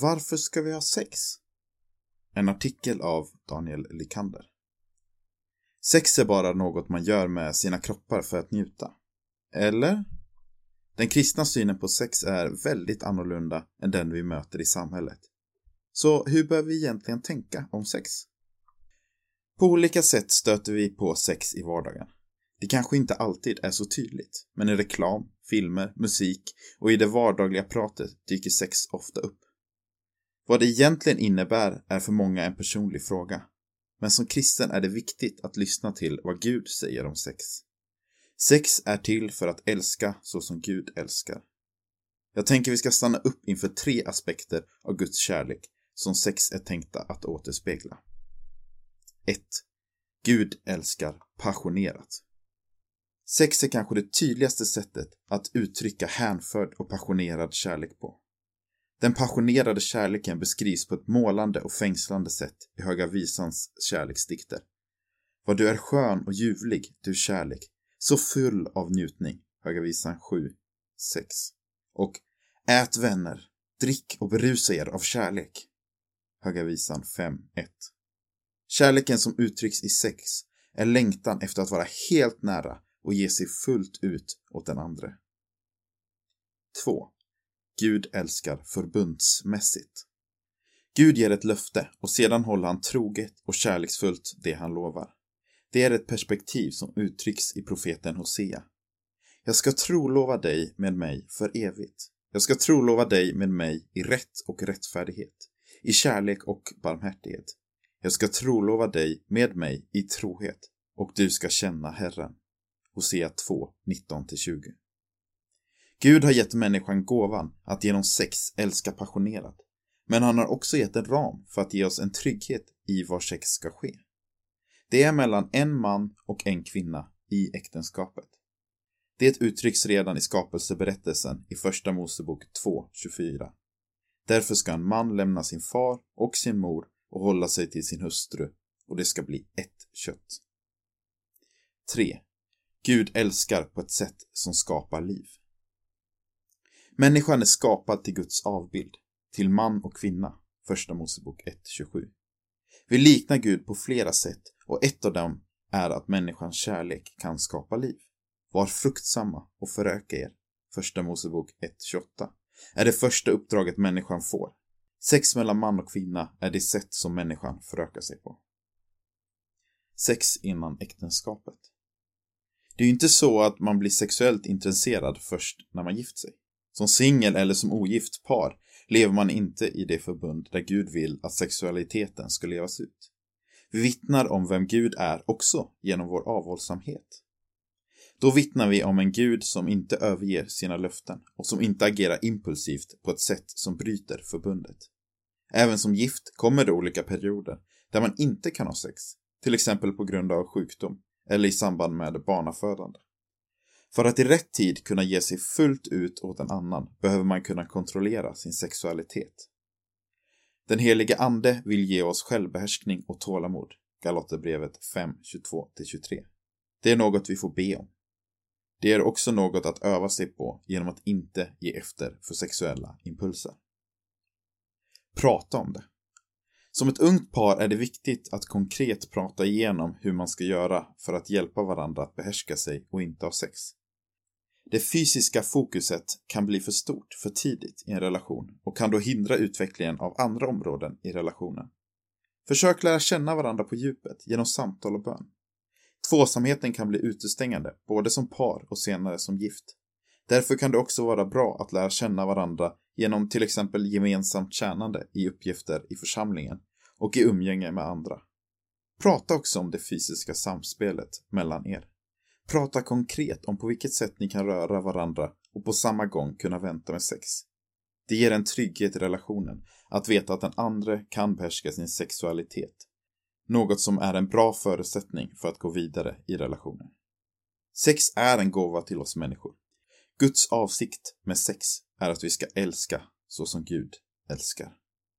Varför ska vi ha sex? En artikel av Daniel Lykander. Sex är bara något man gör med sina kroppar för att njuta. Eller? Den kristna synen på sex är väldigt annorlunda än den vi möter i samhället. Så hur bör vi egentligen tänka om sex? På olika sätt stöter vi på sex i vardagen. Det kanske inte alltid är så tydligt, men i reklam, filmer, musik och i det vardagliga pratet dyker sex ofta upp. Vad det egentligen innebär är för många en personlig fråga. Men som kristen är det viktigt att lyssna till vad Gud säger om sex. Sex är till för att älska så som Gud älskar. Jag tänker vi ska stanna upp inför tre aspekter av Guds kärlek som sex är tänkta att återspegla. 1. Gud älskar passionerat. Sex är kanske det tydligaste sättet att uttrycka hänförd och passionerad kärlek på. Den passionerade kärleken beskrivs på ett målande och fängslande sätt i Höga Visans kärleksdikter. Vad du är skön och ljuvlig, du kärlek, så full av njutning. Höga Visan 7, 6. Och ät vänner, drick och berusa er av kärlek. Höga Visan 5, 1. Kärleken som uttrycks i sex är längtan efter att vara helt nära och ge sig fullt ut åt den andre. 2. Gud älskar förbundsmässigt. Gud ger ett löfte och sedan håller han troget och kärleksfullt det han lovar. Det är ett perspektiv som uttrycks i profeten Hosea. Jag ska trolova dig med mig för evigt. Jag ska trolova dig med mig i rätt och rättfärdighet, i kärlek och barmhärtighet. Jag ska trolova dig med mig i trohet och du ska känna Herren. Hosea 2, 19-20. Gud har gett människan gåvan att genom sex älska passionerat. Men han har också gett en ram för att ge oss en trygghet i var sex ska ske. Det är mellan en man och en kvinna i äktenskapet. Det uttrycks redan i skapelseberättelsen i Första Mosebok 2.24. Därför ska en man lämna sin far och sin mor och hålla sig till sin hustru och det ska bli ett kött. 3. Gud älskar på ett sätt som skapar liv. Människan är skapad till Guds avbild, till man och kvinna. Första Mosebok 1.27. Vi liknar Gud på flera sätt och ett av dem är att människans kärlek kan skapa liv. Var fruktsamma och föröka er. Första Mosebok 1.28 är det första uppdraget människan får. Sex mellan man och kvinna är det sätt som människan förökar sig på. Sex innan äktenskapet. Det är ju inte så att man blir sexuellt intresserad först när man gift sig. Som singel eller som ogift par lever man inte i det förbund där Gud vill att sexualiteten ska levas ut. Vi vittnar om vem Gud är också genom vår avhållsamhet. Då vittnar vi om en Gud som inte överger sina löften och som inte agerar impulsivt på ett sätt som bryter förbundet. Även som gift kommer det olika perioder där man inte kan ha sex, till exempel på grund av sjukdom eller i samband med barnafödande. För att i rätt tid kunna ge sig fullt ut åt en annan behöver man kunna kontrollera sin sexualitet. Den helige Ande vill ge oss självbehärskning och tålamod. Galaterbrevet 5, 22-23. Det är något vi får be om. Det är också något att öva sig på genom att inte ge efter för sexuella impulser. Prata om det. Som ett ungt par är det viktigt att konkret prata igenom hur man ska göra för att hjälpa varandra att behärska sig och inte ha sex. Det fysiska fokuset kan bli för stort för tidigt i en relation och kan då hindra utvecklingen av andra områden i relationen. Försök lära känna varandra på djupet genom samtal och bön. Tvåsamheten kan bli utestängande, både som par och senare som gift. Därför kan det också vara bra att lära känna varandra genom till exempel gemensamt tjänande i uppgifter i församlingen och i umgänge med andra. Prata också om det fysiska samspelet mellan er. Prata konkret om på vilket sätt ni kan röra varandra och på samma gång kunna vänta med sex. Det ger en trygghet i relationen att veta att den andre kan behärska sin sexualitet. Något som är en bra förutsättning för att gå vidare i relationen. Sex är en gåva till oss människor. Guds avsikt med sex är att vi ska älska så som Gud älskar.